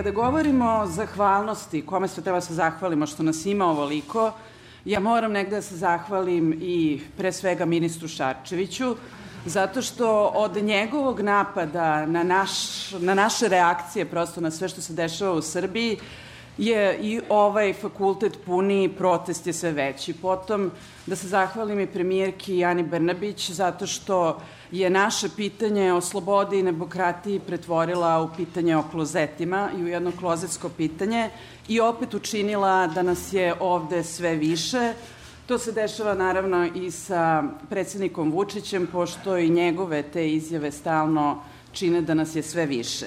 kada govorimo o zahvalnosti, kome sve treba se zahvalimo što nas ima ovoliko, ja moram negde da se zahvalim i pre svega ministru Šarčeviću, zato što od njegovog napada na, naš, na naše reakcije, prosto na sve što se dešava u Srbiji, je i ovaj fakultet puni, protest je sve veći. Potom da se zahvalim i premijerki Jani Brnabić zato što je naše pitanje o slobodi i demokratiji pretvorila u pitanje o klozetima i u jedno klozetsko pitanje i opet učinila da nas je ovde sve više. To se dešava naravno i sa predsednikom Vučićem, pošto i njegove te izjave stalno čine da nas je sve više.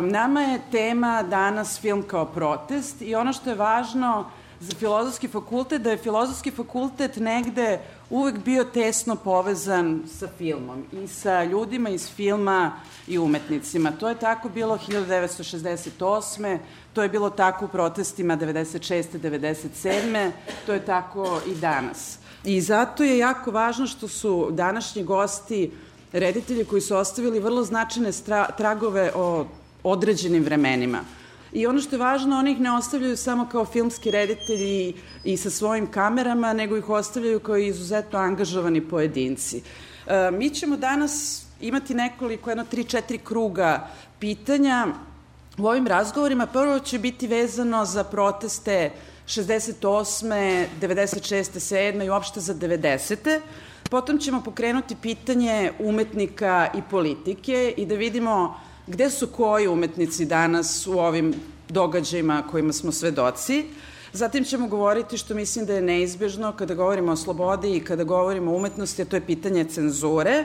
Nama je tema danas film kao protest i ono što je važno za filozofski fakultet, da je filozofski fakultet negde uvek bio tesno povezan sa filmom i sa ljudima iz filma i umetnicima. To je tako bilo 1968. To je bilo tako u protestima 96. 97. To je tako i danas. I zato je jako važno što su današnji gosti reditelji koji su ostavili vrlo značajne tragove o određenim vremenima. I ono što je važno, oni ih ne ostavljaju samo kao filmski reditelji i sa svojim kamerama, nego ih ostavljaju kao izuzetno angažovani pojedinci. E, mi ćemo danas imati nekoliko, jedno, tri, četiri kruga pitanja u ovim razgovorima. Prvo će biti vezano za proteste 68. 96. 7. i uopšte za 90. Potom ćemo pokrenuti pitanje umetnika i politike i da vidimo gde su koji umetnici danas u ovim događajima kojima smo svedoci. Zatim ćemo govoriti što mislim da je neizbežno kada govorimo o slobodi i kada govorimo o umetnosti, a to je pitanje cenzure.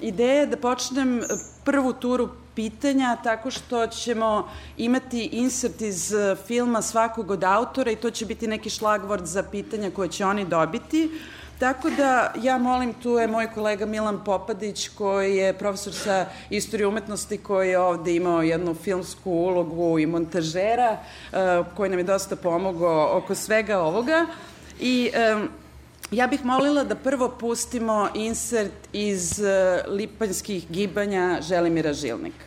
Ideja je da počnem prvu turu pitanja tako što ćemo imati insert iz filma svakog od autora i to će biti neki šlagvord za pitanja koje će oni dobiti. Tako da ja molim, tu je moj kolega Milan Popadić koji je profesor sa istorije umetnosti koji je ovde imao jednu filmsku ulogu i montažera uh, koji nam je dosta pomogao oko svega ovoga. I ja bih molila da prvo pustimo insert iz uh, lipanjskih gibanja Želimira Žilnika.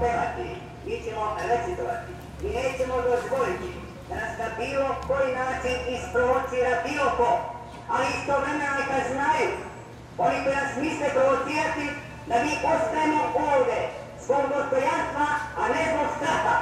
Pevati, mi ćemo recitovati i nećemo dozvoliti da nas na bilo koji način isprovocira bilo ko, ali istovremeno neka znaju, oni koji nas misle provocirati, da mi ostajemo ovde zbog dostojanstva, a ne zbog straha.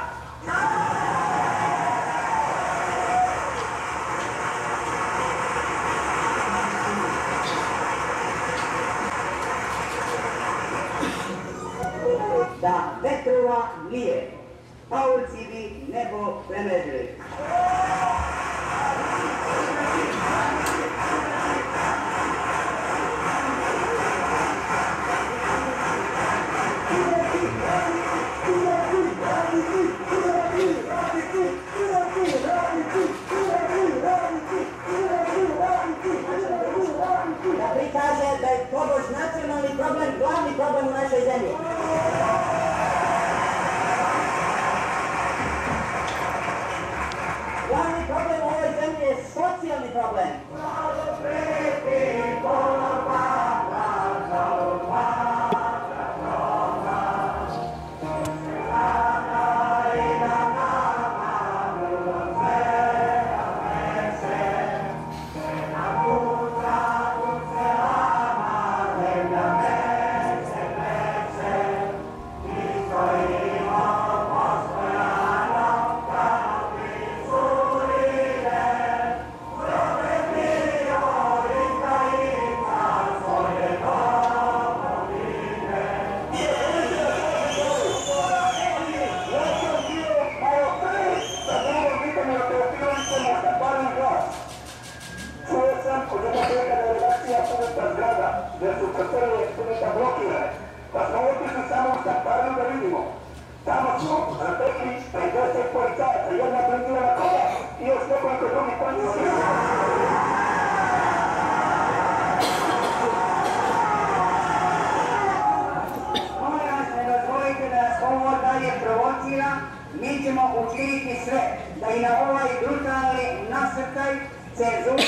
Cenzuri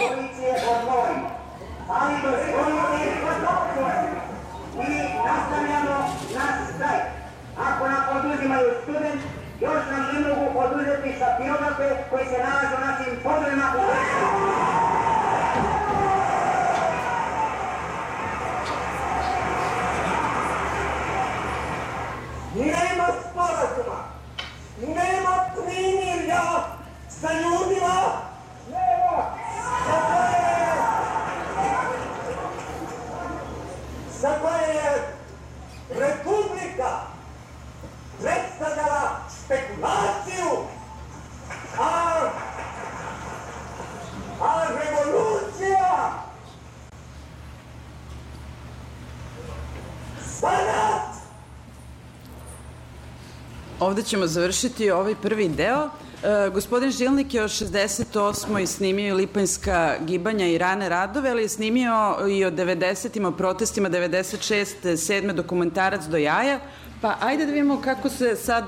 policije odmorimo. Ali gospodine Kotovčevac, mi nastavljamo naš strajk. Ako nam oduzimaju student, još nam ne mogu oduzeti šapironape koji se nalaze u našim podrema u Nema sporazuma, nema primirja sa ljudima, nema sa koje, sa koje je Republika predstavljala spekulaciju, a, a revolucija zanat Ovde ćemo završiti ovaj prvi deo. E, gospodin Žilnik je od 68. snimio i Lipanjska gibanja i rane radove, ali je snimio i od 90. o protestima 96. 7. dokumentarac do jaja. Pa ajde da vidimo kako se sad,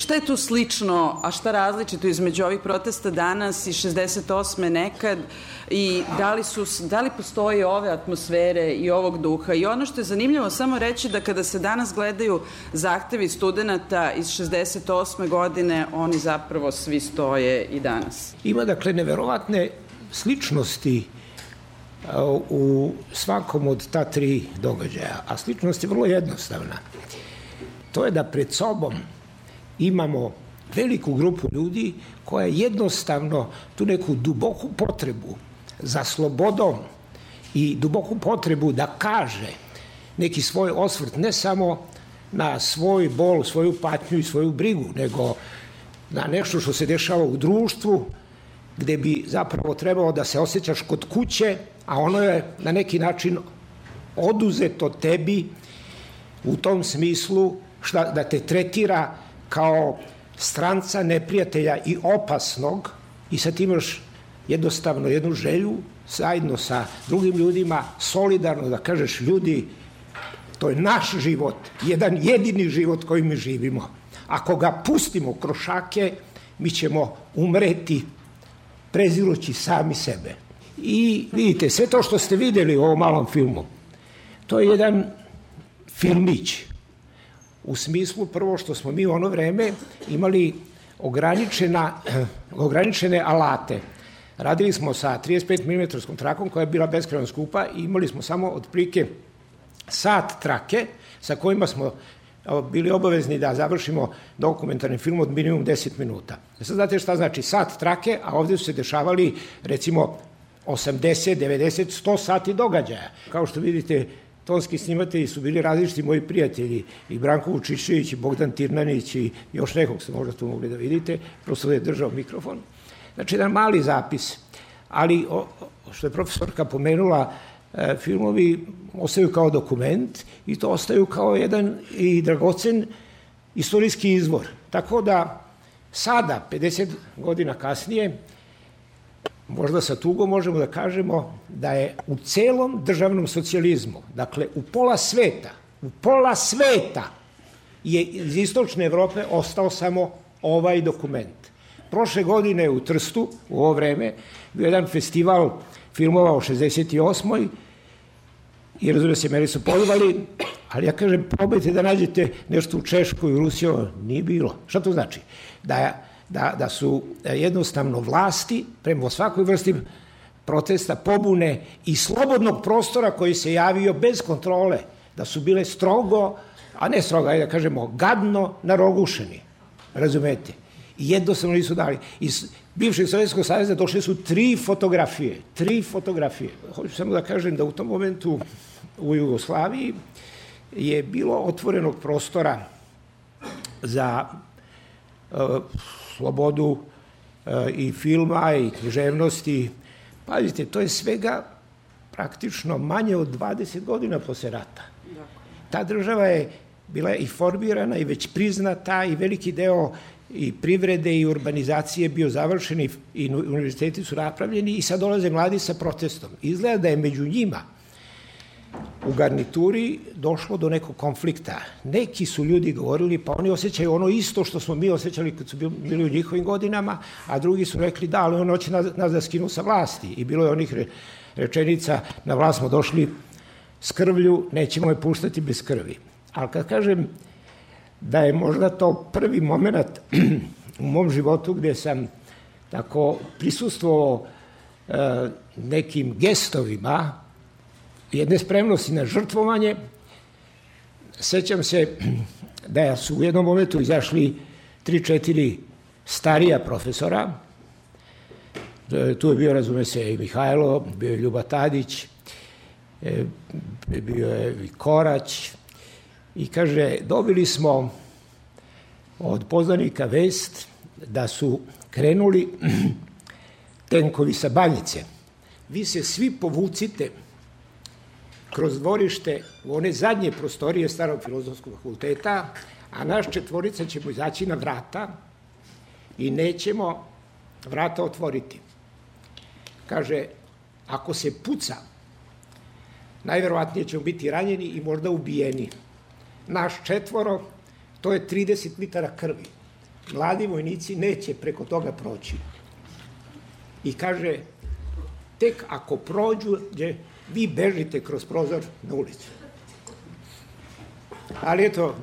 šta je tu slično, a šta različito između ovih protesta danas i 68. nekad i da li, su, da li postoje ove atmosfere i ovog duha. I ono što je zanimljivo samo reći da kada se danas gledaju zahtevi studenta iz 68. godine, oni zapravo svi stoje i danas. Ima dakle neverovatne sličnosti u svakom od ta tri događaja, a sličnost je vrlo jednostavna. To je da pred sobom imamo veliku grupu ljudi koja jednostavno tu neku duboku potrebu za slobodom i duboku potrebu da kaže neki svoj osvrt ne samo na svoj bol, svoju patnju i svoju brigu, nego na nešto što se dešava u društvu, gde bi zapravo trebalo da se osjećaš kod kuće, a ono je na neki način oduzeto tebi u tom smislu šta, da te tretira kao stranca, neprijatelja i opasnog i sad imaš jednostavno jednu želju zajedno sa drugim ljudima solidarno da kažeš ljudi to je naš život, jedan jedini život koji mi živimo. Ako ga pustimo kroz šake, mi ćemo umreti prezirući sami sebe. I vidite, sve to što ste videli u ovom malom filmu, to je jedan filmić. U smislu prvo što smo mi u ono vreme imali ograničena, ograničene alate. Radili smo sa 35 mm trakom koja je bila beskrajno skupa i imali smo samo otprilike sat trake sa kojima smo bili obavezni da završimo dokumentarni film od minimum 10 minuta. Sad znate šta znači sat trake, a ovde su se dešavali recimo 80, 90, 100 sati događaja. Kao što vidite, tonski snimatelji su bili različiti moji prijatelji, i Branko Vučišević, i Bogdan Tirnanić, i još nekog ste možda tu mogli da vidite, prosto je držao mikrofon. Znači, jedan mali zapis, ali o, što je profesorka pomenula, e, filmovi ostaju kao dokument i to ostaju kao jedan i dragocen istorijski izvor. Tako da sada, 50 godina kasnije, možda sa tugom možemo da kažemo da je u celom državnom socijalizmu, dakle u pola sveta, u pola sveta je iz istočne Evrope ostao samo ovaj dokument. Prošle godine u Trstu, u ovo vreme, bio jedan festival filmova o 68 i razume se, meni su pozvali, ali ja kažem, probajte da nađete nešto u Češkoj, u Rusiji, nije bilo. Šta to znači? Da, da, da su jednostavno vlasti prema svakoj vrsti protesta, pobune i slobodnog prostora koji se javio bez kontrole, da su bile strogo, a ne strogo, ajde da kažemo, gadno narogušeni. Razumete? I jednostavno nisu dali. Iz bivšeg Sovjetskog savjeza došle su tri fotografije. Tri fotografije. Hoću samo da kažem da u tom momentu u Jugoslaviji je bilo otvorenog prostora za uh, slobodu uh, i filma i književnosti. Pazite, to je svega praktično manje od 20 godina posle rata. Ta država je bila i formirana i već priznata i veliki deo i privrede i urbanizacije bio završen i univerziteti su napravljeni i sad dolaze mladi sa protestom. Izgleda da je među njima u garnituri došlo do nekog konflikta. Neki su ljudi govorili, pa oni osjećaju ono isto što smo mi osjećali kad su bili u njihovim godinama, a drugi su rekli da, ali on hoće nas, nas da skinu sa vlasti. I bilo je onih re, rečenica, na vlast smo došli s krvlju, nećemo je puštati bez krvi. Ali kad kažem da je možda to prvi moment u mom životu gde sam tako prisustvovao e, nekim gestovima jedne spremnosti na žrtvovanje. Sećam se da su u jednom momentu izašli tri, četiri starija profesora. E, tu je bio, razume se, i Mihajlo, bio je Ljuba Tadić, e, bio je i Korać. I kaže, dobili smo od poznanika vest da su krenuli tenkovi sa banjice. Vi se svi povucite kroz dvorište u one zadnje prostorije starog filozofskog fakulteta, a naš četvorica ćemo izaći na vrata i nećemo vrata otvoriti. Kaže, ako se puca, najverovatnije ćemo biti ranjeni i možda ubijeni. Naš četvoro, to je 30 litara krvi. Mladi vojnici neće preko toga proći. I kaže, tek ako prođu, vi bežite kroz prozor na ulicu. Ali eto,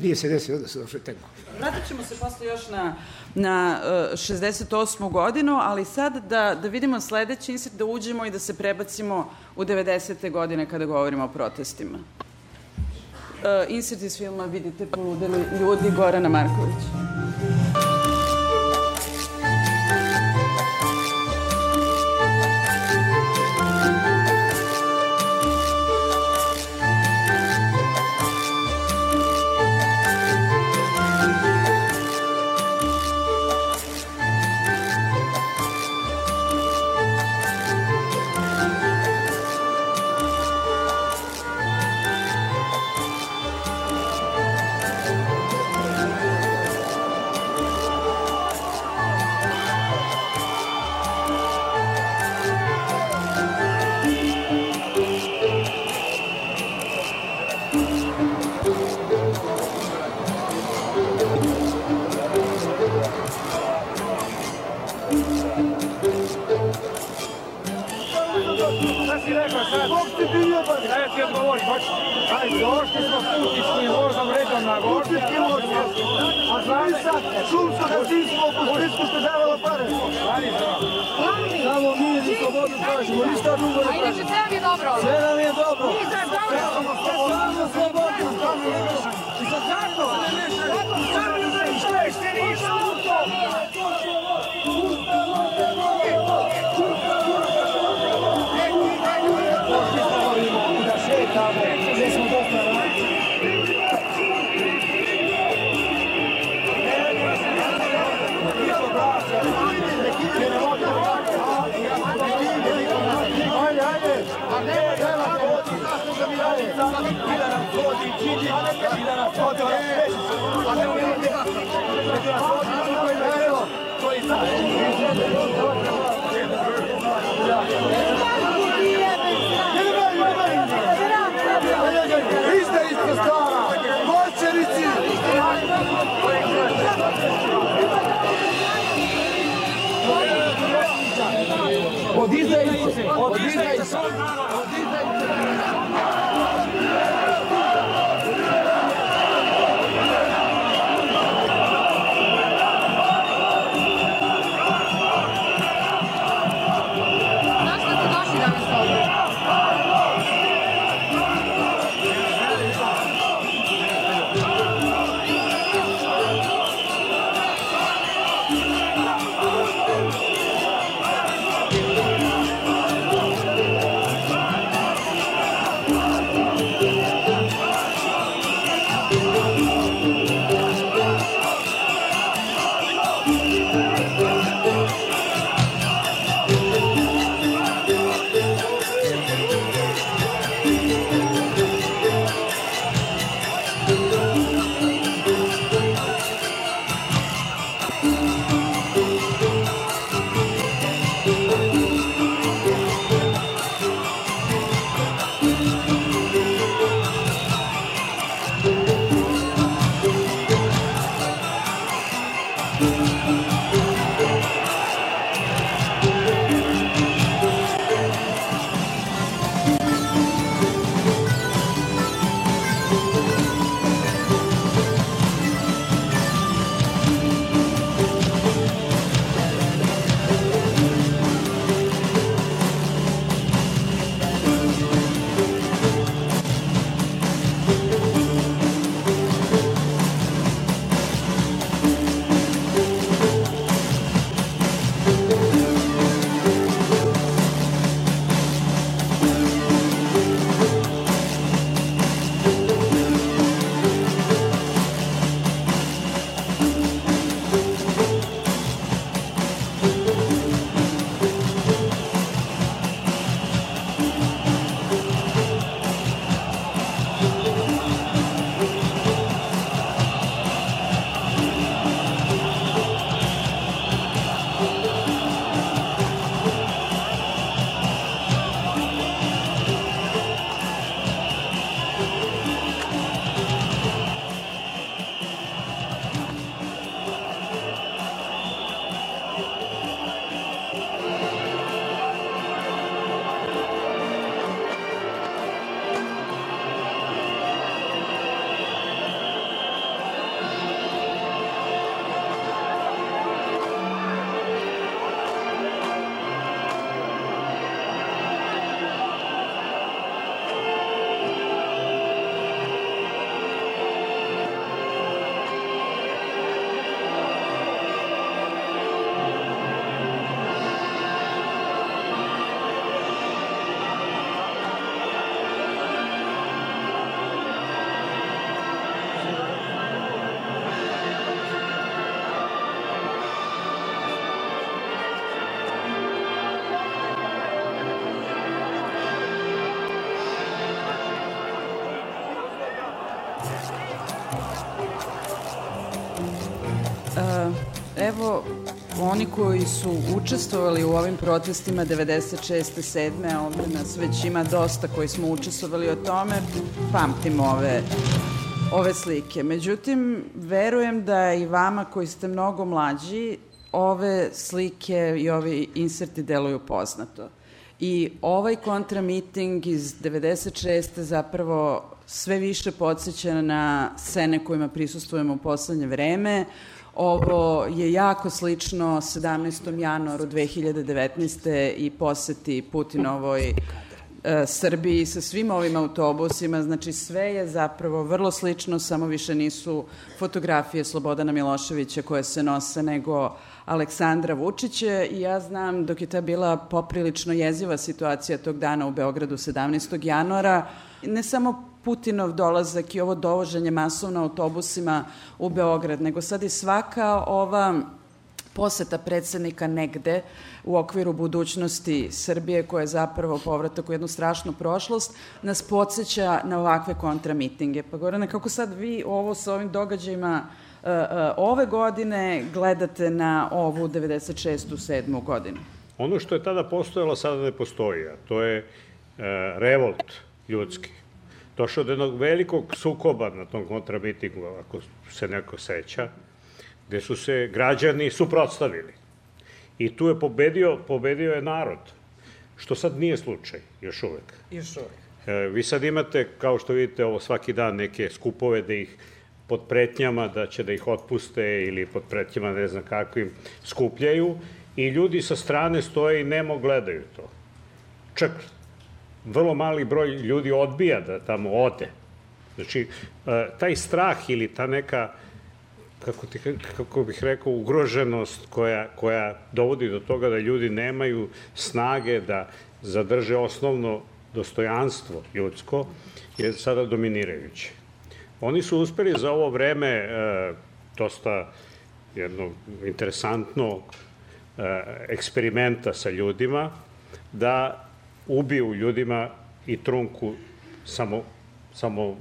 nije se desilo da se došli tenko. Vratit ćemo se posle još na, na uh, 68. godinu, ali sad da, da vidimo sledeći insert, da uđemo i da se prebacimo u 90. godine kada govorimo o protestima. Uh, insert iz filma Vidite poludeli ljudi Gorana Markovića. da nam hodi Điđi, i da nas hodi na sveći. A ne umirite, da nas hodi na svoj vrelo, koji znači. Ista, ista stara, moćerici! Od izdajnice, od izdajnice! Oni koji su učestvovali u ovim protestima 96. 7. ovde nas već ima dosta koji smo učestvovali o tome, pamtimo ove ove slike. Međutim, verujem da i vama koji ste mnogo mlađi, ove slike i ovi inserti deluju poznato. I ovaj kontramiting iz 96. zapravo sve više podsjeća na scene kojima prisustujemo u poslednje vreme. Ovo je jako slično 17. januaru 2019. i poseti Putinovoj e, Srbiji sa svim ovim autobusima, znači sve je zapravo vrlo slično, samo više nisu fotografije Slobodana Miloševića koje se nose, nego Aleksandra Vučića i ja znam dok je ta bila poprilično jeziva situacija tog dana u Beogradu 17. januara, ne samo Putinov dolazak i ovo dovoženje masovno autobusima u Beograd, nego sad i svaka ova poseta predsednika negde u okviru budućnosti Srbije, koja je zapravo povratak u jednu strašnu prošlost, nas podsjeća na ovakve kontramitinge. Pa Gorane, kako sad vi ovo sa ovim događajima uh, uh, ove godine gledate na ovu 96. 7. godinu? Ono što je tada postojalo, sada ne postoji, a to je uh, revolt ljudski došao do jednog velikog sukoba na tom kontrabitingu, ako se neko seća, gde su se građani suprotstavili. I tu je pobedio, pobedio je narod, što sad nije slučaj, još uvek. Još uvek. E, vi sad imate, kao što vidite, ovo svaki dan neke skupove da ih pod pretnjama da će da ih otpuste ili pod pretnjama ne znam kakvim skupljaju i ljudi sa strane stoje i nemo gledaju to. Čak vrlo mali broj ljudi odbija da tamo ode. Znači, e, taj strah ili ta neka, kako, ti, kako bih rekao, ugroženost koja, koja dovodi do toga da ljudi nemaju snage da zadrže osnovno dostojanstvo ljudsko, je sada dominirajuće. Oni su uspeli za ovo vreme e, dosta jedno interesantno e, eksperimenta sa ljudima, da ubiju ljudima i trunku samo, samo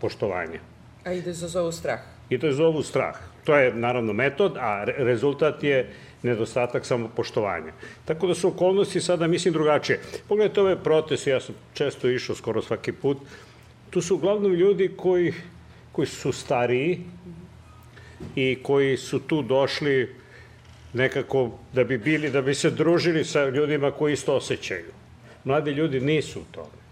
poštovanja. A i da zovu strah. I da zovu strah. To je naravno metod, a rezultat je nedostatak samopoštovanja. Tako da su okolnosti sada, mislim, drugačije. Pogledajte ove proteste, ja sam često išao skoro svaki put, tu su uglavnom ljudi koji, koji su stariji i koji su tu došli nekako da bi bili, da bi se družili sa ljudima koji isto osjećaju mladi ljudi nisu u tome.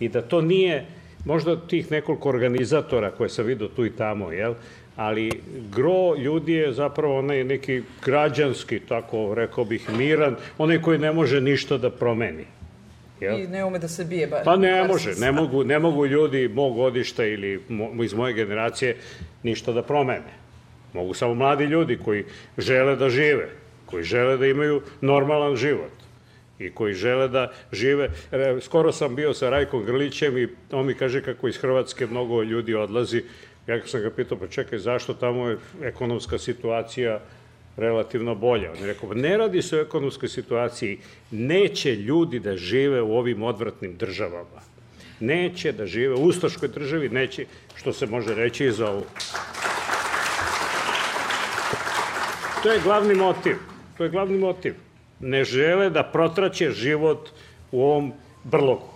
I da to nije, možda tih nekoliko organizatora koje sam vidio tu i tamo, jel? ali gro ljudi je zapravo onaj neki građanski, tako rekao bih, miran, onaj koji ne može ništa da promeni. Jel? I ne ume da se bije bar. Pa ne može, ne mogu, ne mogu ljudi mog godišta ili mo, iz moje generacije ništa da promene. Mogu samo mladi ljudi koji žele da žive, koji žele da imaju normalan život i koji žele da žive. Skoro sam bio sa Rajkom Grlićem i on mi kaže kako iz Hrvatske mnogo ljudi odlazi. Ja sam ga pitao, pa čekaj, zašto tamo je ekonomska situacija relativno bolja. On je rekao, pa ne radi se o ekonomskoj situaciji, neće ljudi da žive u ovim odvratnim državama. Neće da žive u ustaškoj državi, neće, što se može reći i za ovu. To je glavni motiv. To je glavni motiv ne žele da protraće život u ovom brlogu.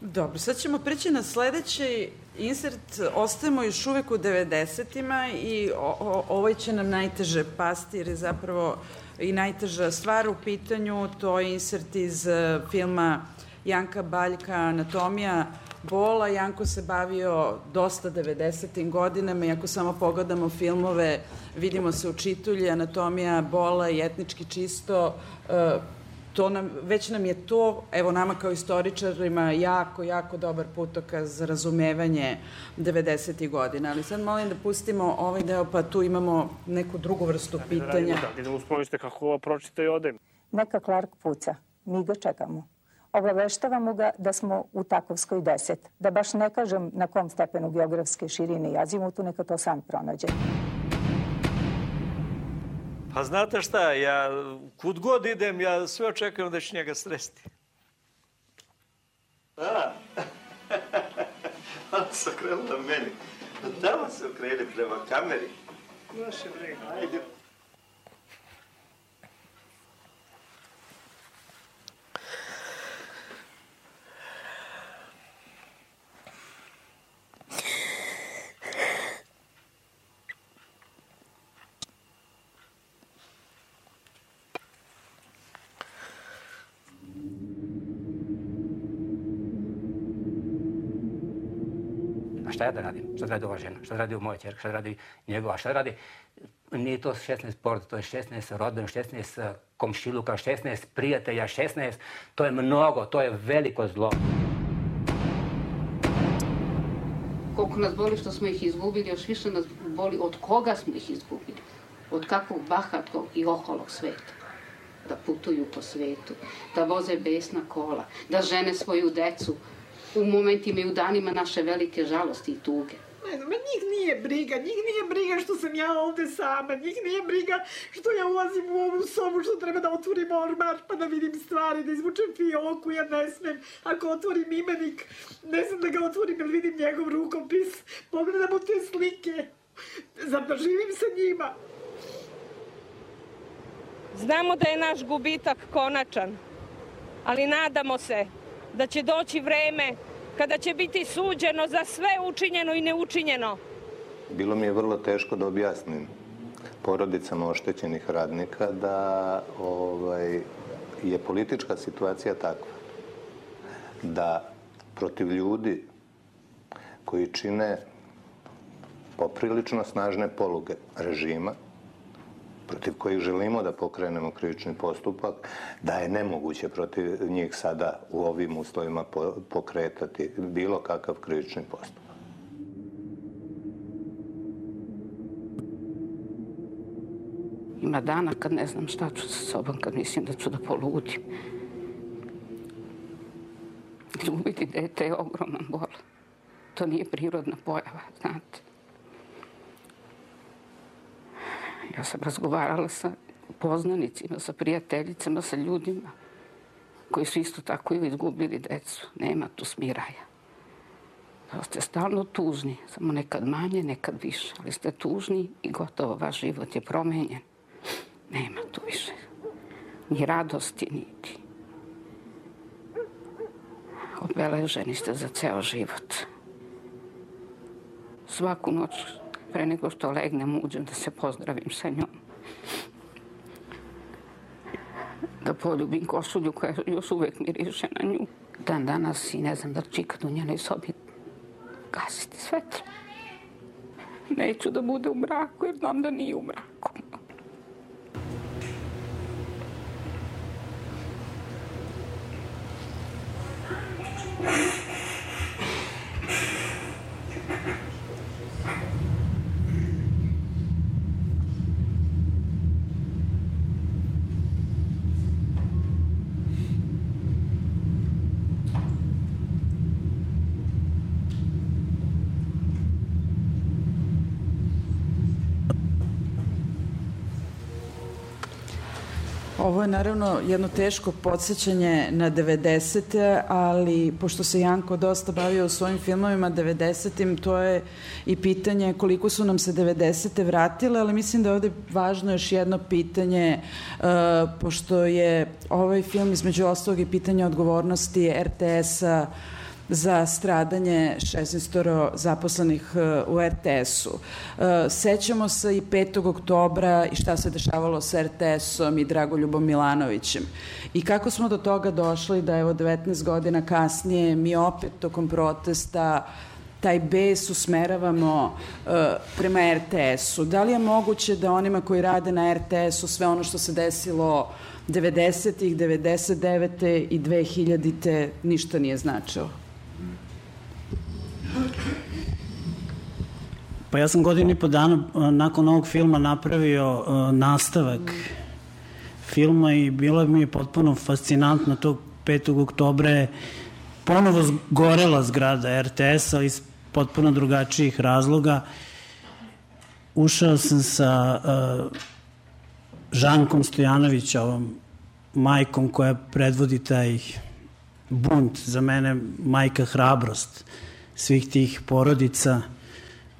Dobro, sad ćemo preći na sledeći insert. Ostajemo još uvek u 90-ima i o, o, ovaj će nam najteže pasti jer je zapravo i najteža stvar u pitanju. To je insert iz uh, filma Janka Baljka Anatomija bola. Janko se bavio dosta 90. godinama i ako samo pogledamo filmove, vidimo se u čitulji, anatomija bola i etnički čisto, e, to nam, već nam je to, evo nama kao istoričarima, jako, jako dobar putokaz za razumevanje 90. godina. Ali sad molim da pustimo ovaj deo, pa tu imamo neku drugu vrstu pitanja. Da, idemo uspovište kako pročita i odem. Neka Clark puca. Mi ga čekamo. Obaveštavamo ga da smo u Takovskoj 10, da baš ne kažem na kom stepenu geografske širine i azimutu, neka to sam pronađe. Pa znate šta, ja kud god idem, ja sve očekujem da ću njega sresti. A, ona se okrenula meni. Tamo se okrene prema kameri. Naše vreme. Ajde. A šta ja radi ova žena? Šta radi moja čerka? Šta radi njegova? Šta radi? Nije to 16 porta, to je 16 rodbina, 16 komšiluka, 16 prijatelja, 16. To je mnogo, to je veliko zlo. Koliko nas boli što smo ih izgubili, još više nas boli od koga smo ih izgubili. Od kakvog bahatkog i oholog sveta da putuju po svetu, da voze besna kola, da žene svoju decu u momentima i u danima naše velike žalosti i tuge. Ne znam, njih nije briga, njih nije briga što sam ja ovde sama, njih nije briga što ja ulazim u ovu sobu, što treba da otvorim ormar pa da vidim stvari, da izvučem fioku, ja ne smem. Ako otvorim imenik, ne znam da ga otvorim jer vidim njegov rukopis, pogledam u te slike, zar da živim sa njima. Znamo da je naš gubitak konačan, ali nadamo se da će doći vreme kada će biti suđeno za sve učinjeno i neučinjeno. Bilo mi je vrlo teško da objasnim porodicama oštećenih radnika da ovaj, je politička situacija takva da protiv ljudi koji čine poprilično snažne poluge režima, protiv kojih želimo da pokrenemo krivični postupak, da je nemoguće protiv njih sada u ovim uslovima pokretati bilo kakav krivični postupak. Ima dana kad ne znam šta ću sa sobom, kad mislim da ću da poludim. Ljubiti dete je ogroman bol. To nije prirodna pojava, znate. Ja sam razgovarala sa poznanicima, sa prijateljicama, sa ljudima koji su isto tako ili izgubili decu. Nema tu smiraja. Da ste stalno tužni, samo nekad manje, nekad više, ali ste tužni i gotovo, vaš život je promenjen. Nema tu više ni radosti, niti. Obeleženi ste za ceo život. Svaku noć pre nego što legnem uđem da se pozdravim sa njom. Da poljubim košulju koja još uvek miriše na nju. Dan danas i ne znam da će ikad u njenoj sobi gasiti svetlo. Neću da bude u mraku jer znam da nije u mraku. Ovo je naravno jedno teško podsjećanje na 90. ali pošto se Janko dosta bavio u svojim filmovima 90. to je i pitanje koliko su nam se 90. vratile, ali mislim da ovde važno još jedno pitanje, uh, pošto je ovaj film između ostalog i pitanje odgovornosti RTS-a za stradanje 16 zaposlenih e, u RTS-u. E, sećamo se i 5. oktobra i šta se dešavalo sa RTS-om i Dragoljubom Milanovićem. I kako smo do toga došli da evo 19 godina kasnije mi opet tokom protesta taj bes usmeravamo uh, prema RTS-u. Da li je moguće da onima koji rade na RTS-u sve ono što se desilo 90-ih, 99. i 2000-te ništa nije značilo? Pa ja sam godinu i po dana nakon ovog filma napravio uh, nastavak filma i bilo mi je potpuno fascinantno tog 5. oktobra je ponovo gorela zgrada RTS-a iz potpuno drugačijih razloga. Ušao sam sa uh, Žankom Stojanovića, ovom majkom koja predvodi taj bunt, za mene majka hrabrost svih tih porodica,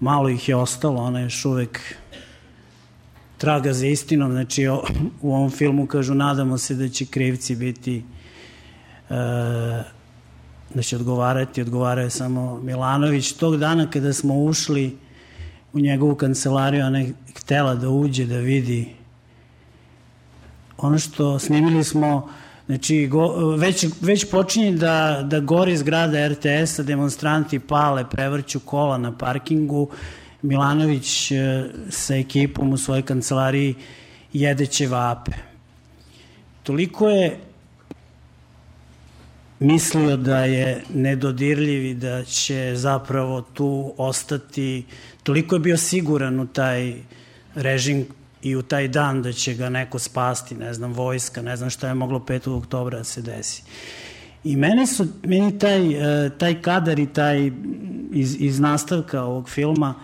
malo ih je ostalo, ona još uvek traga za istinom, znači u ovom filmu kažu nadamo se da će krivci biti e, da će odgovarati, odgovaraju samo Milanović. Tog dana kada smo ušli u njegovu kancelariju, ona je htela da uđe, da vidi ono što snimili smo Znači, go, već, već počinje da, da gori zgrada RTS-a, demonstranti pale, prevrću kola na parkingu, Milanović e, sa ekipom u svojoj kancelariji jedeće vape. Toliko je mislio da je nedodirljiv i da će zapravo tu ostati, toliko je bio siguran u taj režim i u taj dan da će ga neko spasti, ne znam, vojska, ne znam šta je moglo 5. oktobra da se desi. I mene su, meni taj, e, taj kadar i taj iz, iz nastavka ovog filma,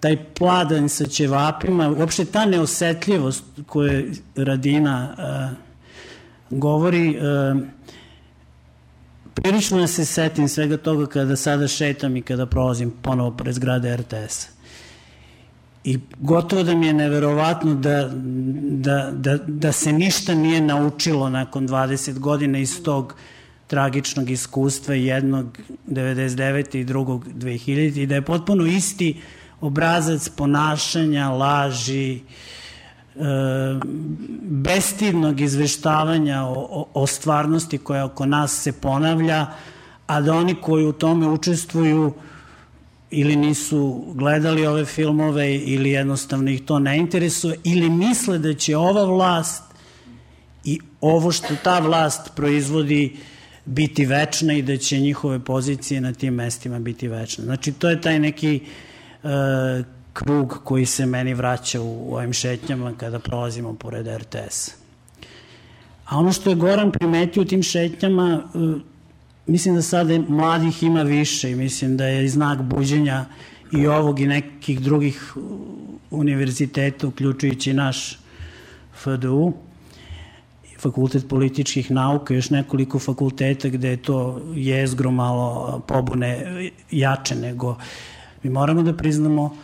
taj pladanj sa ćevapima, uopšte ta neosetljivost koju Radina uh, govori, prilično da se setim svega toga kada sada šetam i kada prolazim ponovo pred zgrade RTS-a. I gotovo da mi je neverovatno da, da, da, da se ništa nije naučilo nakon 20 godina iz tog tragičnog iskustva jednog 99. i drugog 2000. i da je potpuno isti obrazac ponašanja, laži, e, bestidnog izveštavanja o, o, o stvarnosti koja oko nas se ponavlja, a da oni koji u tome učestvuju ili nisu gledali ove filmove ili jednostavno ih to ne interesuje ili misle da će ova vlast i ovo što ta vlast proizvodi biti večna i da će njihove pozicije na tim mestima biti večne. Znači to je taj neki uh, krug koji se meni vraća u, u ovim šetnjama kada prolazimo pored RTS. A ono što je Goran primetio u tim šetnjama, uh, mislim da sada mladih ima više i mislim da je znak buđenja i ovog i nekih drugih univerziteta, uključujući naš FDU, fakultet političkih nauka, još nekoliko fakulteta gde je to jezgro malo pobune jače nego mi moramo da priznamo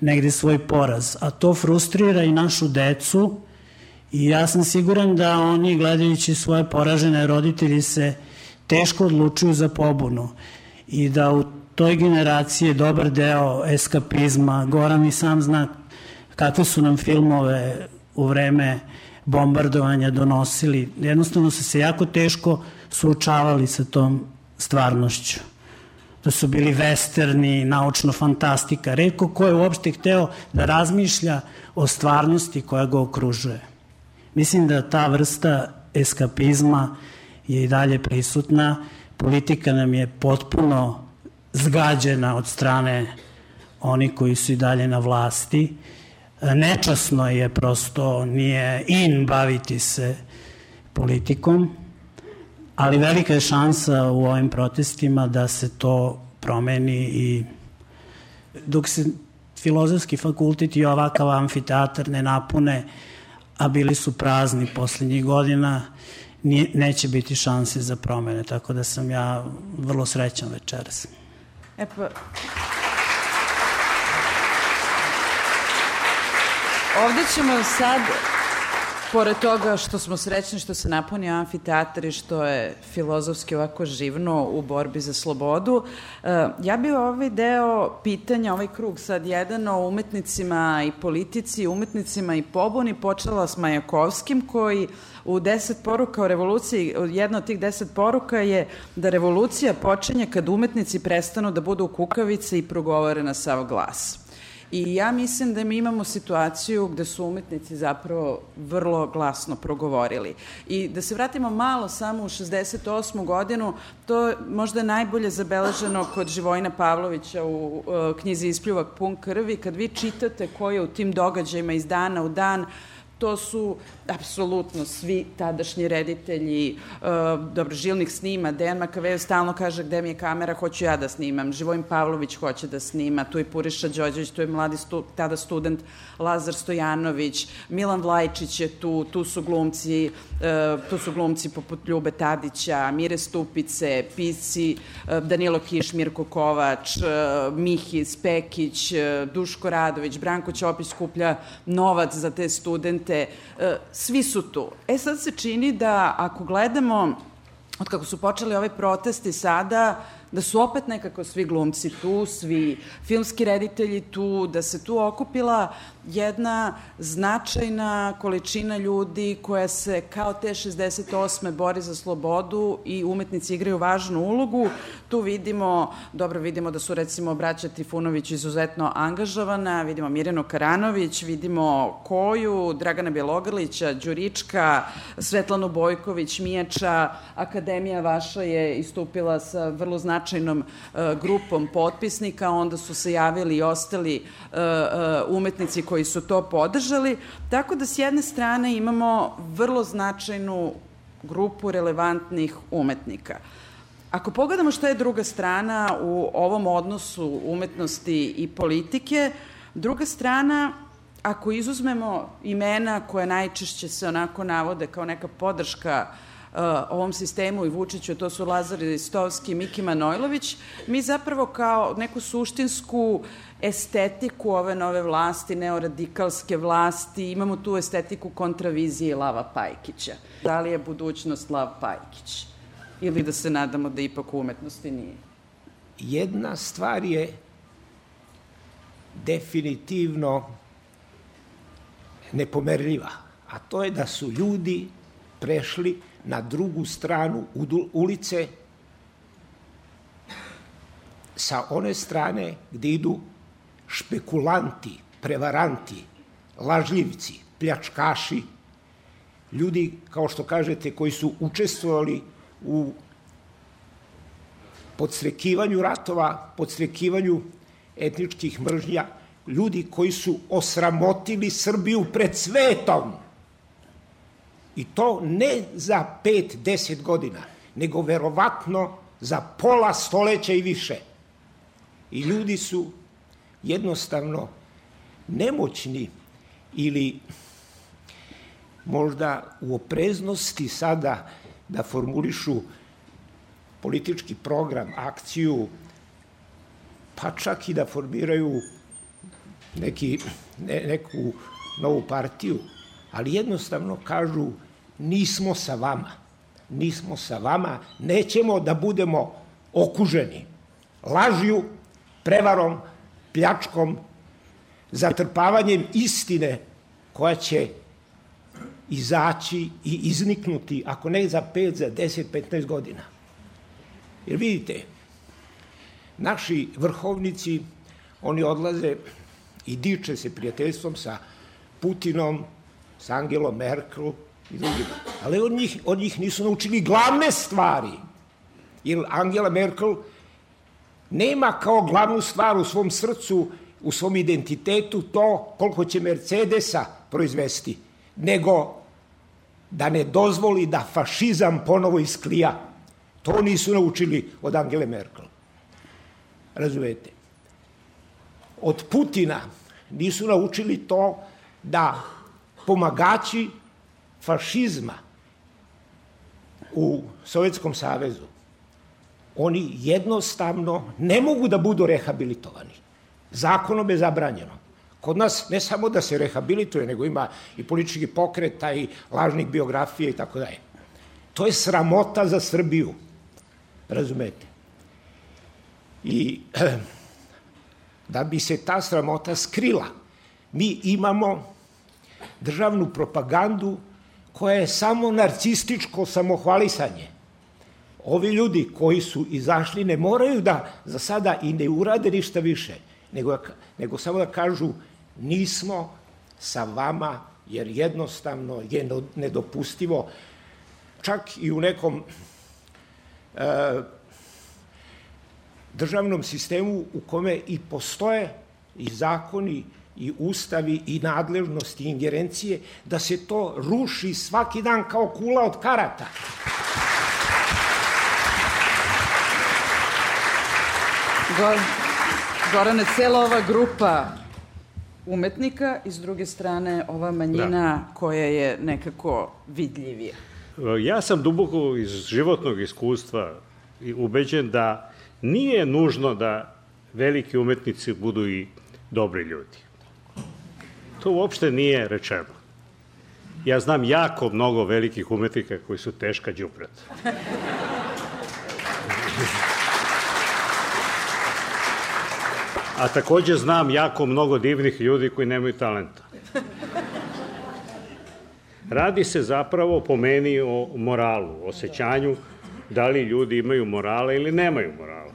negde svoj poraz, a to frustrira i našu decu i ja sam siguran da oni gledajući svoje poražene roditelji se teško odlučuju za pobunu i da u toj generaciji je dobar deo eskapizma. Goran i sam zna kakve su nam filmove u vreme bombardovanja donosili. Jednostavno su se jako teško suočavali sa tom stvarnošću. Da su bili westerni, naučno fantastika. Redko ko je uopšte hteo da razmišlja o stvarnosti koja ga okružuje. Mislim da ta vrsta eskapizma je i dalje prisutna. Politika nam je potpuno zgađena od strane oni koji su i dalje na vlasti. Nečasno je prosto, nije in baviti se politikom, ali velika je šansa u ovim protestima da se to promeni i dok se filozofski fakultet i ovakav amfiteatar ne napune, a bili su prazni poslednjih godina, nije, neće biti šanse za promene, tako da sam ja vrlo srećan večeras. E pa... Ovde ćemo sad, pored toga što smo srećni što se napunio amfiteatar i što je filozofski ovako živno u borbi za slobodu, e, ja bi ovaj deo pitanja, ovaj krug sad jedan o umetnicima i politici, umetnicima i pobuni počela s Majakovskim koji u deset poruka o revoluciji, jedna od tih deset poruka je da revolucija počinje kad umetnici prestanu da budu kukavice i progovore na sav glas. I ja mislim da mi imamo situaciju gde su umetnici zapravo vrlo glasno progovorili. I da se vratimo malo samo u 68. godinu, to možda je najbolje zabeleženo kod Živojna Pavlovića u uh, knjizi Ispljuvak pun krvi, kad vi čitate ko je u tim događajima iz dana u dan uh, to su apsolutno svi tadašnji reditelji uh, dobrožilnih snima. Dejan Makavejev stalno kaže gde mi je kamera, hoću ja da snimam. Živojim Pavlović hoće da snima, tu je Puriša Đođević, tu je mladi stu, tada student Lazar Stojanović, Milan Vlajčić je tu, tu su glumci, uh, tu su glumci poput Ljube Tadića, Mire Stupice, pisci uh, Danilo Kiš, Mirko Kovač, Mihi Spekić, Duško Radović, Branko Ćopić skuplja novac za te studente, uh, svi su tu. E sad se čini da ako gledamo od kako su počeli ove protesti sada, da su opet nekako svi glumci tu, svi filmski reditelji tu, da se tu okupila jedna značajna količina ljudi koja se kao te 68. bori za slobodu i umetnici igraju važnu ulogu. Tu vidimo, dobro vidimo da su recimo braća Trifunović izuzetno angažovana, vidimo Mirjanu Karanović, vidimo Koju, Dragana Bjelogrlića, Đurička, Svetlanu Bojković, Mijača, Akademija vaša je istupila sa vrlo značajnom uh, grupom potpisnika, onda su se javili i ostali uh, uh, umetnici koji su to podržali, tako da s jedne strane imamo vrlo značajnu grupu relevantnih umetnika. Ako pogledamo šta je druga strana u ovom odnosu umetnosti i politike, druga strana, ako izuzmemo imena koje najčešće se onako navode kao neka podrška uh, ovom sistemu i Vučiću, to su Lazar Ristovski Miki Manojlović, mi zapravo kao neku suštinsku estetiku ove nove vlasti, neoradikalske vlasti, imamo tu estetiku kontravizije Lava Pajkića. Da li je budućnost Lav Pajkić? Ili da se nadamo da ipak u umetnosti nije? Jedna stvar je definitivno nepomerljiva, a to je da su ljudi prešli na drugu stranu ulice sa one strane gde idu špekulanti, prevaranti, lažljivci, pljačkaši, ljudi, kao što kažete, koji su učestvovali u podstrekivanju ratova, podstrekivanju etničkih mržnja, ljudi koji su osramotili Srbiju pred svetom. I to ne za 5-10 godina, nego verovatno za pola stoleća i više. I ljudi su jednostavno nemoćni ili možda u opreznosti sada da formulišu politički program, akciju, pa čak i da formiraju neki, ne, neku novu partiju, ali jednostavno kažu nismo sa vama, nismo sa vama, nećemo da budemo okuženi lažju, prevarom, pljačkom, zatrpavanjem istine koja će izaći i izniknuti, ako ne za 5, za 10, 15 godina. Jer vidite, naši vrhovnici, oni odlaze i diče se prijateljstvom sa Putinom, sa Angelom Merkel i drugim. Ali od njih, od njih nisu naučili glavne stvari. Jer Angela Merkel nema kao glavnu stvar u svom srcu, u svom identitetu to koliko će Mercedesa proizvesti, nego da ne dozvoli da fašizam ponovo isklija. To nisu naučili od Angele Merkel. Razumete? Od Putina nisu naučili to da pomagači fašizma u Sovjetskom savezu oni jednostavno ne mogu da budu rehabilitovani. Zakonom je zabranjeno. Kod nas ne samo da se rehabilituje, nego ima i politički pokret, i lažnih biografija i tako dalje. To je sramota za Srbiju. Razumete? I da bi se ta sramota skrila, mi imamo državnu propagandu koja je samo narcističko samohvalisanje. Ovi ljudi koji su izašli ne moraju da za sada i ne urade ništa više, nego, nego samo da kažu nismo sa vama jer jednostavno je nedopustivo. Čak i u nekom e, državnom sistemu u kome i postoje i zakoni i ustavi i nadležnosti i ingerencije da se to ruši svaki dan kao kula od karata. Gor, Gorane, cela ova grupa umetnika i s druge strane ova manjina da. koja je nekako vidljivija. Ja sam duboko iz životnog iskustva ubeđen da nije nužno da veliki umetnici budu i dobri ljudi. To uopšte nije rečeno. Ja znam jako mnogo velikih umetnika koji su teška džubrata. a takođe znam jako mnogo divnih ljudi koji nemaju talenta. Radi se zapravo po meni o moralu, osjećanju da li ljudi imaju morala ili nemaju morala.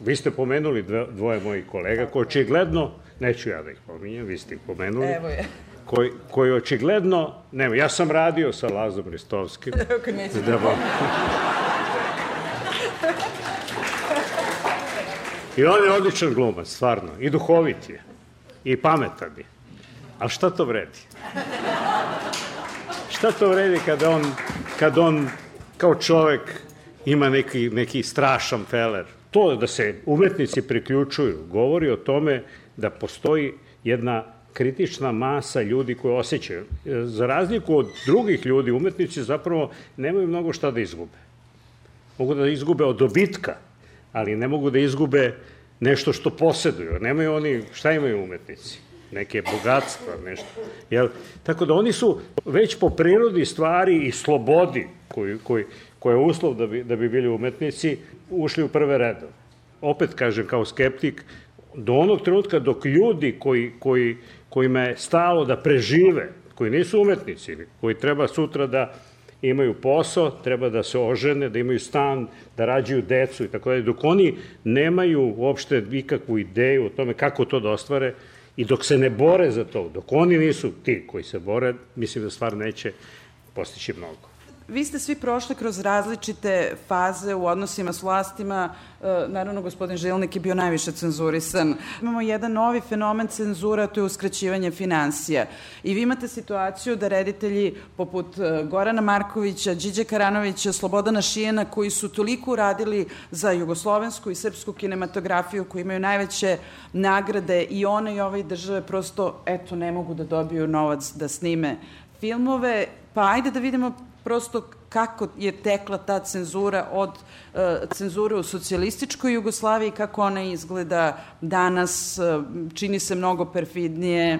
Vi ste pomenuli dvoje mojih kolega koji očigledno, neću ja da ih pominjem, vi ste ih pomenuli, Evo je. koji, koji očigledno, nema, ja sam radio sa Lazom Ristovskim. Neće da vam... I on je odličan glumac, stvarno. I duhovit je. I pametan je. Ali šta to vredi? Šta to vredi kada on, kad on kao čovek ima neki, neki strašan feler? To da se umetnici priključuju govori o tome da postoji jedna kritična masa ljudi koji osjećaju. Za razliku od drugih ljudi, umetnici zapravo nemaju mnogo šta da izgube. Mogu da izgube od dobitka, ali ne mogu da izgube nešto što poseduju. Nemaju oni, šta imaju umetnici? Neke bogatstva, nešto. Jel? Tako da oni su već po prirodi stvari i slobodi koji, koji, koja je uslov da bi, da bi bili umetnici, ušli u prve redove. Opet kažem, kao skeptik, do onog trenutka dok ljudi koji, koji, kojima je stalo da prežive, koji nisu umetnici, koji treba sutra da imaju posao, treba da se ožene, da imaju stan, da rađaju decu i tako dalje. Dok oni nemaju uopšte ikakvu ideju o tome kako to da ostvare i dok se ne bore za to, dok oni nisu ti koji se bore, mislim da stvar neće postići mnogo. Vi ste svi prošli kroz različite faze u odnosima s vlastima. E, naravno, gospodin Žilnik je bio najviše cenzurisan. Imamo jedan novi fenomen cenzura, to je uskraćivanje financija. I vi imate situaciju da reditelji poput e, Gorana Markovića, Điđe Karanovića, Slobodana Šijena, koji su toliko uradili za jugoslovensku i srpsku kinematografiju, koji imaju najveće nagrade i one i ove države, prosto, eto, ne mogu da dobiju novac da snime filmove. Pa ajde da vidimo prosto kako je tekla ta cenzura od uh, cenzure u socijalističkoj Jugoslaviji, kako ona izgleda danas, uh, čini se mnogo perfidnije,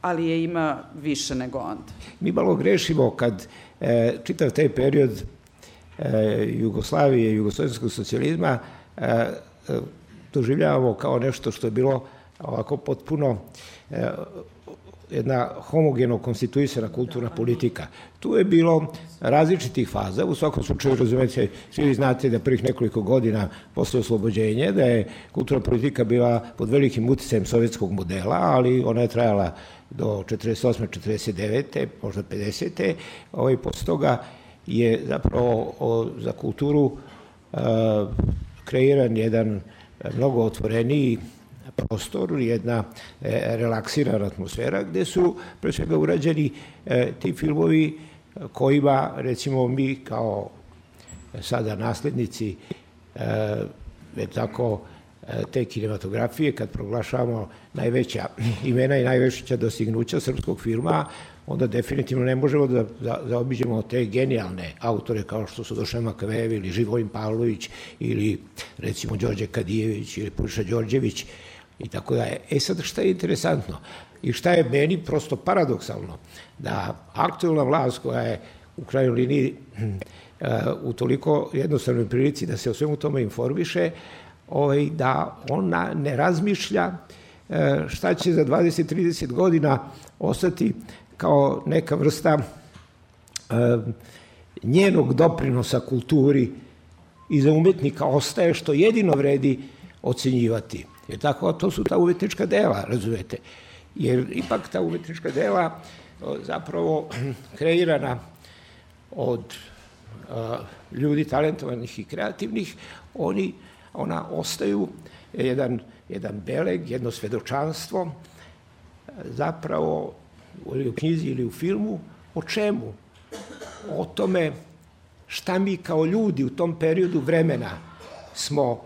ali je ima više nego onda. Mi malo grešimo kad e, čitav taj period e, Jugoslavije, jugoslovenskog socijalizma e, e, doživljavamo kao nešto što je bilo ovako potpuno e, jedna homogeno konstituisana kulturna politika. Tu je bilo različitih faza, u svakom slučaju razumete, svi vi znate da prvih nekoliko godina posle oslobođenja, da je kulturna politika bila pod velikim uticajem sovjetskog modela, ali ona je trajala do 48. 49. možda 50. Ovaj, posle toga je zapravo o, za kulturu a, kreiran jedan mnogo otvoreniji prostor, jedna e, relaksirana atmosfera gde su pre svega urađeni e, ti filmovi kojima recimo mi kao sada naslednici e, tako e, te kinematografije kad proglašavamo najveća imena i najveća dostignuća srpskog filma, onda definitivno ne možemo da, da, da obiđemo te genijalne autore kao što su Dušan Makavejev ili Živojin Pavlović ili recimo Đorđe Kadijević ili Puša Đorđević i tako da je. E sad šta je interesantno i šta je meni prosto paradoksalno, da aktualna vlast koja je u kraju liniji u toliko jednostavnoj prilici da se o svemu tome informiše, ovaj, da ona ne razmišlja e, šta će za 20-30 godina ostati kao neka vrsta e, njenog doprinosa kulturi i za umetnika ostaje što jedino vredi ocenjivati. Jer tako, to su ta umetnička dela, razumete. Jer ipak ta umetnička dela zapravo kreirana od a, ljudi talentovanih i kreativnih, oni, ona ostaju jedan, jedan beleg, jedno svedočanstvo, zapravo ili u knjizi ili u filmu, o čemu? O tome šta mi kao ljudi u tom periodu vremena smo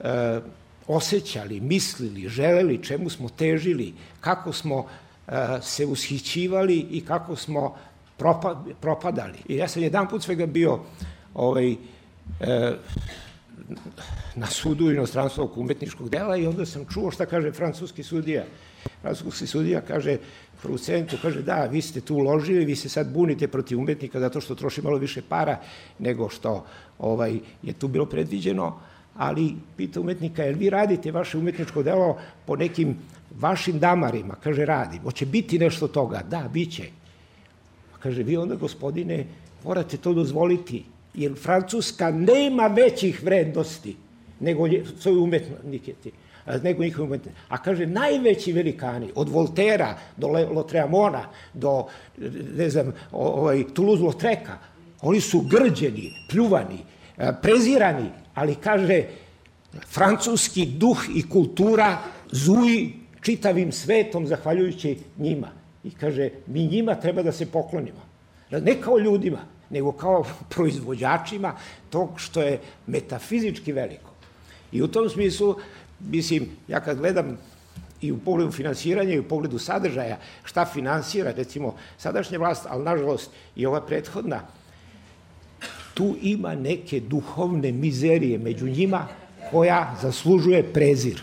e, osjećali, mislili, želeli, čemu smo težili, kako smo e, se ushićivali i kako smo propadali. I ja sam jedan put svega bio ovaj, e, na sudu inostranskog umetničkog dela i onda sam čuo šta kaže francuski sudija. Francuski sudija kaže producentu, kaže da, vi ste tu uložili, vi se sad bunite protiv umetnika zato što troši malo više para nego što ovaj, je tu bilo predviđeno, ali pita umetnika, jel vi radite vaše umetničko delo po nekim vašim damarima? Kaže, radim. Hoće biti nešto toga? Da, bit će. Kaže, vi onda, gospodine, morate to dozvoliti, jer Francuska nema većih vrednosti nego svoje umetnike nego njihove umetnosti. A kaže, najveći velikani, od Voltera do Lotreamona, do, ne znam, ovaj, Toulouse-Lautreka, oni su grđeni, pljuvani, prezirani, ali kaže, francuski duh i kultura zuji čitavim svetom zahvaljujući njima. I kaže, mi njima treba da se poklonimo. Ne kao ljudima, nego kao proizvođačima tog što je metafizički veliko. I u tom smislu, mislim, ja kad gledam i u pogledu finansiranja i u pogledu sadržaja, šta finansira, recimo, sadašnja vlast, ali nažalost i ova prethodna, tu ima neke duhovne mizerije među njima koja zaslužuje prezir.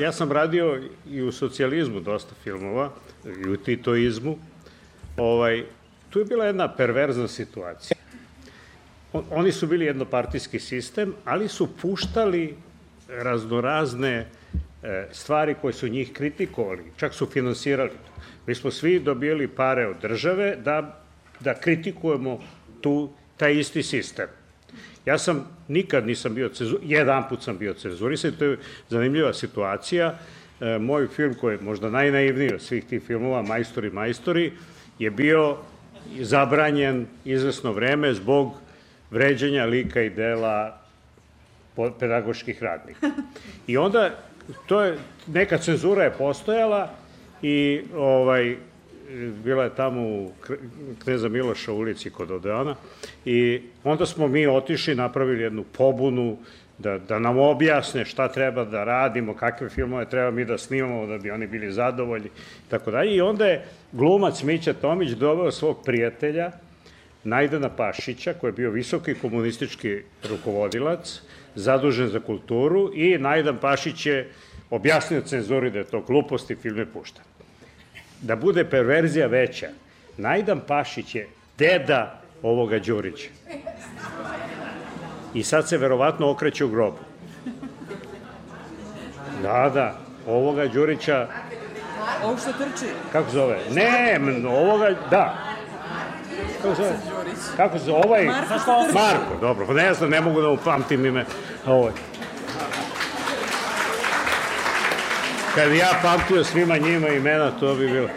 Ja sam radio i u socijalizmu dosta filmova, i u titoizmu. Ovaj, tu je bila jedna perverzna situacija. Oni su bili jednopartijski sistem, ali su puštali raznorazne stvari koje su njih kritikovali, čak su finansirali. Mi smo svi dobijali pare od države da, da kritikujemo tu, taj isti sistem. Ja sam nikad nisam bio cenzur, jedan put sam bio cenzurisan, to je zanimljiva situacija. E, moj film koji je možda najnaivniji od svih tih filmova, Majstori, majstori, je bio zabranjen izvesno vreme zbog vređenja lika i dela pedagoških radnika. I onda to je, neka cenzura je postojala i ovaj, bila je tamo u Kneza Miloša ulici kod Odeona i onda smo mi otišli, napravili jednu pobunu da, da nam objasne šta treba da radimo, kakve filmove treba mi da snimamo da bi oni bili zadovoljni i tako dalje. I onda je glumac Mića Tomić doveo svog prijatelja Najdana Pašića, koji je bio visoki komunistički rukovodilac, zadužen za kulturu i Najdan Pašić je objasnio cenzuri da je to glupost i film je pušten da bude perverzija veća, Najdan Pašić je deda ovoga Đurića. I sad se verovatno okreće u grobu. Da, da, ovoga Đurića... Ovo što trči? Kako zove? Ne, ovoga, da. Kako zove? Kako se? Ovaj... Marko. Marko, dobro. Pa ne znam, ne mogu da upamtim ime. Ovaj. kad ja pamtio svima njima imena, to bi bilo...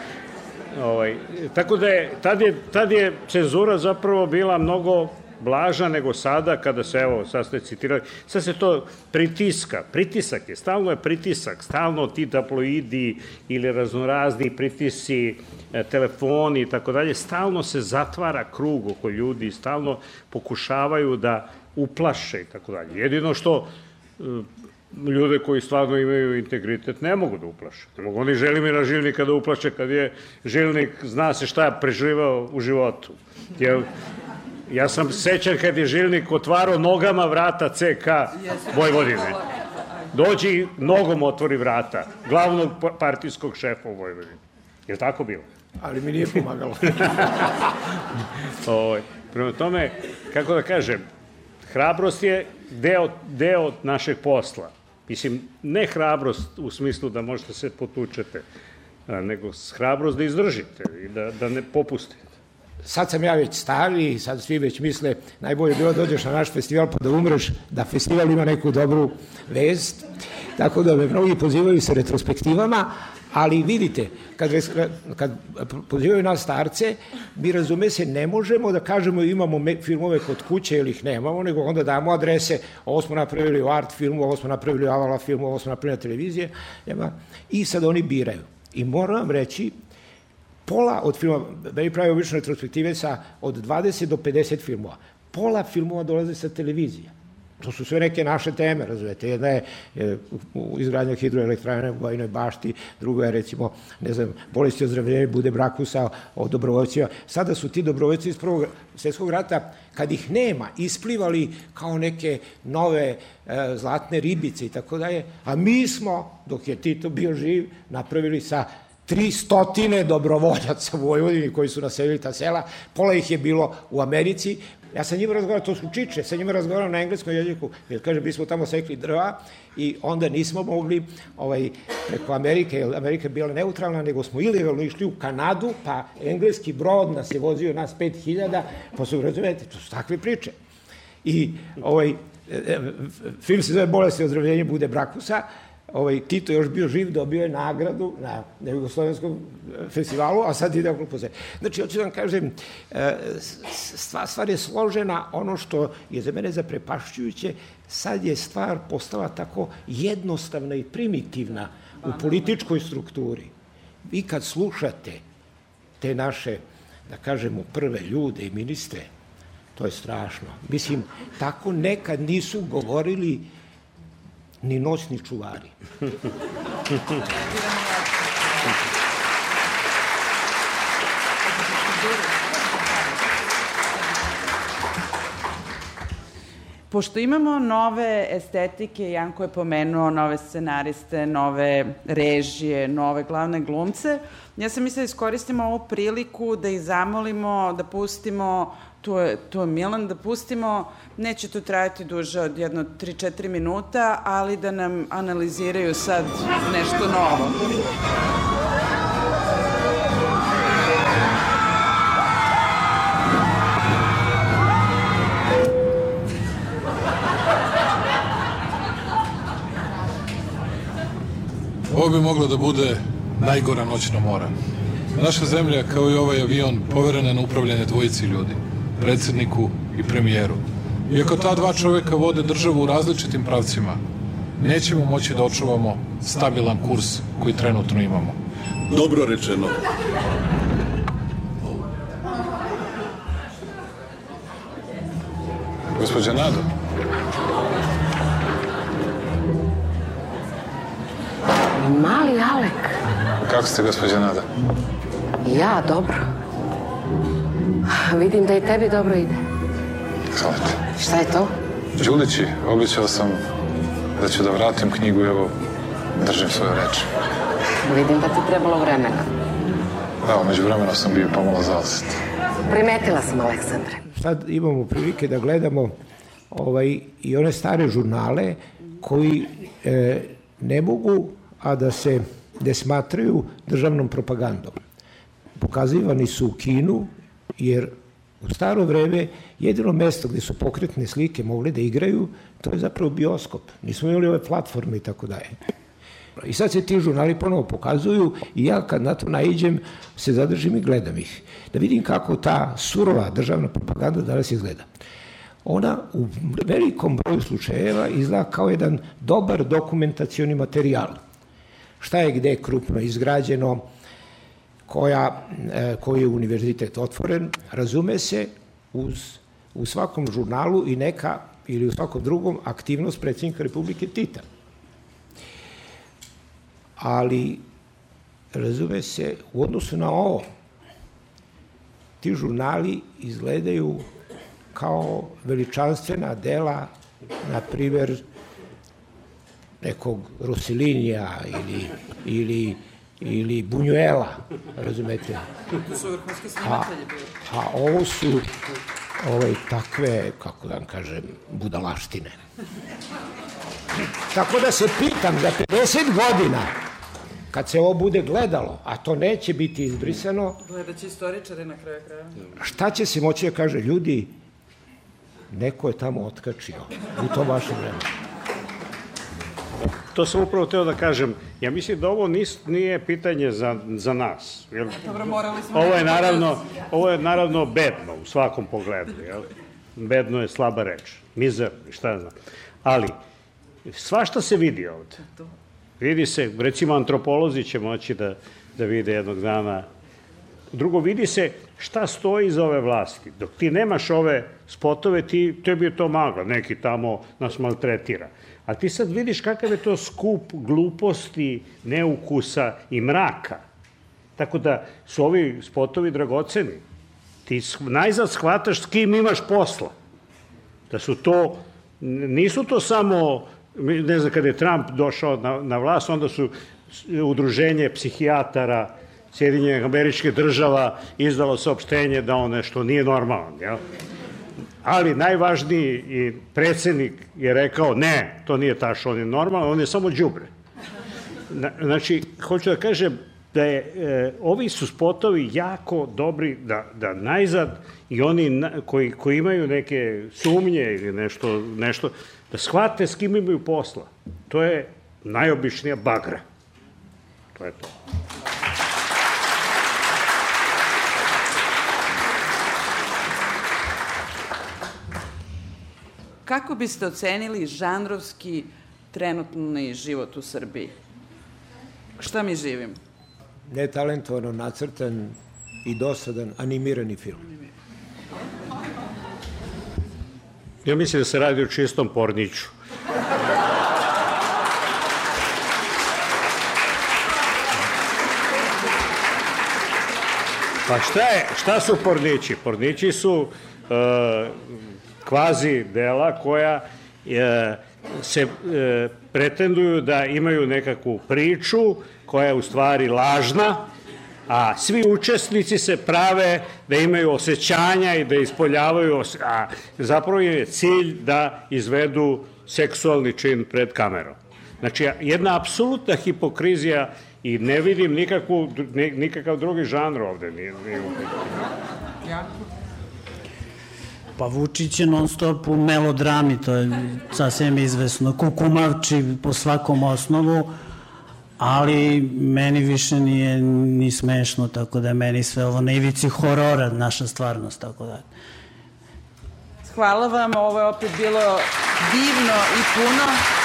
Ovaj, tako da je, tad je, tad je cenzura zapravo bila mnogo blaža nego sada kada se, evo, sad ste citirali, sad se to pritiska, pritisak je, stalno je pritisak, stalno ti tabloidi ili raznorazni pritisi, e, telefoni i tako dalje, stalno se zatvara krug oko ljudi, stalno pokušavaju da uplaše i tako dalje. Jedino što e, ljude koji stvarno imaju integritet ne mogu da uplaše. Ne mogu oni Želimira Žilnika da uplaše kad je Žilnik, zna se šta je preživao u životu. Jer ja sam sećan kad je Žilnik otvarao nogama vrata CK Vojvodine. Dođi nogom otvori vrata glavnog partijskog šefa u Vojvodini. Je tako bilo? Ali mi nije pomagalo. o, ovaj, prema tome, kako da kažem, hrabrost je deo, deo našeg posla. Mislim, ne hrabrost u smislu da možete se potučete, nego hrabrost da izdržite i da, da ne popustite. Sad sam ja već stari, sad svi već misle najbolje bilo da dođeš na naš festival pa da umreš, da festival ima neku dobru vest, tako da me mnogi pozivaju sa retrospektivama, Ali vidite, kad, kad pozivaju nas starce, mi razume se, ne možemo da kažemo imamo filmove kod kuće ili ih nemamo, nego onda damo adrese, ovo smo napravili u art filmu, ovo smo napravili u avala filmu, ovo smo napravili na televizije, nema, i sad oni biraju. I moram vam reći, pola od filmova, da mi pravi obično retrospektive sa od 20 do 50 filmova, pola filmova dolaze sa televizije. To su sve neke naše teme, razumete. Jedna je, je izgradnja hidroelektrane u Gojnoj bašti, druga je, recimo, ne znam, bolesti ozdravljenja bude brakusa o dobrovoljcima. Sada su ti dobrovoljci iz Prvog svjetskog rata, kad ih nema, isplivali kao neke nove e, zlatne ribice i tako dalje, a mi smo, dok je Tito bio živ, napravili sa tri stotine dobrovoljaca u Vojvodini koji su naselili ta sela, pola ih je bilo u Americi, Ja sa njima razgovaram, to su čiče, sa njima razgovaram na engleskom jeziku, jer kaže, mi smo tamo sekli drva i onda nismo mogli ovaj, preko Amerike, jer Amerika je bila neutralna, nego smo ilegalno išli u Kanadu, pa engleski brod nas je vozio nas 5000, pa su, razumete, to su takve priče. I ovaj, e, e, film se zove Bolesti ozdravljenje bude Brakusa, ovaj, Tito još bio živ, dobio je nagradu na, na Jugoslovenskom e, festivalu, a sad ide okolo po Znači, hoću da vam kažem, e, stvar, stvar je složena, ono što je za mene zaprepašćujuće, sad je stvar postala tako jednostavna i primitivna u političkoj strukturi. Vi kad slušate te naše, da kažemo, prve ljude i ministre, to je strašno. Mislim, tako nekad nisu govorili ni noćni čuvari. Pošto imamo nove estetike, Janko je pomenuo nove scenariste, nove režije, nove glavne glumce, ja sam mislila da iskoristimo ovu priliku da ih zamolimo da pustimo to je, to je Milan, da pustimo, neće to trajati duže od jedno 3-4 minuta, ali da nam analiziraju sad nešto novo. Ovo bi moglo da bude najgora noćna mora. Naša zemlja, kao i ovaj avion, poverena na upravljanje dvojici ljudi predsedniku i premijeru. Iako ta dva čoveka vode državu u različitim pravcima, nećemo moći da očuvamo stabilan kurs koji trenutno imamo. Dobro rečeno. Gospodja Nado. Mali Alek. Kako ste, gospođa Nada? Ja, dobro. Vidim da i tebi dobro ide. Hvala ti. Šta je to? Đulići, obećao sam da ću da vratim knjigu i evo, držim svoju reč. Vidim da ti trebalo vremena. Da, među vremena sam bio pomalo zaoset. Primetila sam, Aleksandre. Sad imamo prilike da gledamo ovaj, i one stare žurnale koji e, ne mogu, a da se ne smatraju državnom propagandom. Pokazivani su u kinu, jer u staro vreme jedino mesto gde su pokretne slike mogli da igraju, to je zapravo bioskop. Nismo imali ove platforme i tako dalje. I sad se ti žurnali ponovo pokazuju i ja kad na to naiđem se zadržim i gledam ih. Da vidim kako ta surova državna propaganda danas izgleda. Ona u velikom broju slučajeva izgleda kao jedan dobar dokumentacioni materijal. Šta je gde krupno izgrađeno, koja, e, koji je univerzitet otvoren, razume se uz, u svakom žurnalu i neka ili u svakom drugom aktivnost predsjednika Republike Tita. Ali, razume se, u odnosu na ovo, ti žurnali izgledaju kao veličanstvena dela, na primer, nekog Rosilinija ili, ili ili Bunjuela, razumete? To su vrhunski snimatelji bili. A, ovo su ovaj, takve, kako da vam kažem, budalaštine. Tako da se pitam, za 50 godina, kad se ovo bude gledalo, a to neće biti izbrisano... Gledat će istoričari na kraju kraja. Šta će se moći da kaže, ljudi, neko je tamo otkačio u to vaše vreme. To sam upravo teo da kažem. Ja mislim da ovo nis, nije pitanje za, za nas. Jer Dobro, morali smo... Ovo je, naravno, ovo je naravno bedno u svakom pogledu. Jel? Bedno je slaba reč. Mizerno, šta ja znam. Ali, svašta se vidi ovde. Vidi se, recimo antropolozi će moći da, da vide jednog dana Drugo, vidi se šta stoji iza ove vlasti. Dok ti nemaš ove spotove, ti, tebi je to magla, neki tamo nas maltretira. A ti sad vidiš kakav je to skup gluposti, neukusa i mraka. Tako da su ovi spotovi dragoceni. Ti najzad shvataš s kim imaš posla. Da su to, nisu to samo, ne znam, kada je Trump došao na, na vlast, onda su udruženje psihijatara Sjedinjenih američkih država izdalo saopštenje da on nešto nije normalan. Jel? Ali najvažniji i predsednik je rekao ne, to nije tašo, on je normalan, on je samo đubre. Znači, hoću da kažem da je, e, ovi su spotovi jako dobri da, da najzad i oni na, koji, koji imaju neke sumnje ili nešto, nešto, da shvate s kim imaju posla. To je najobičnija bagra. To je to. Kako biste ocenili žanrovski trenutni život u Srbiji? Šta mi živimo? Netalentovano nacrtan i dosadan animirani film. Ja mislim da se radi o čistom porniću. Pa šta je, šta su pornići? Pornići su uh, kvazi dela koja uh, se uh, pretenduju da imaju nekakvu priču koja je u stvari lažna, a svi učesnici se prave da imaju osjećanja i da ispoljavaju, a zapravo je cilj da izvedu seksualni čin pred kamerom. Znači, jedna apsolutna hipokrizija i ne vidim nikakvu, nikakav drugi žanr ovde. Nije, nije Pa Vučić je non stop u melodrami, to je sasvim izvesno. Kukumavči po svakom osnovu, ali meni više nije ni smešno, tako da meni sve ovo na ivici horora naša stvarnost, tako da. Hvala vam, ovo je opet bilo divno i puno.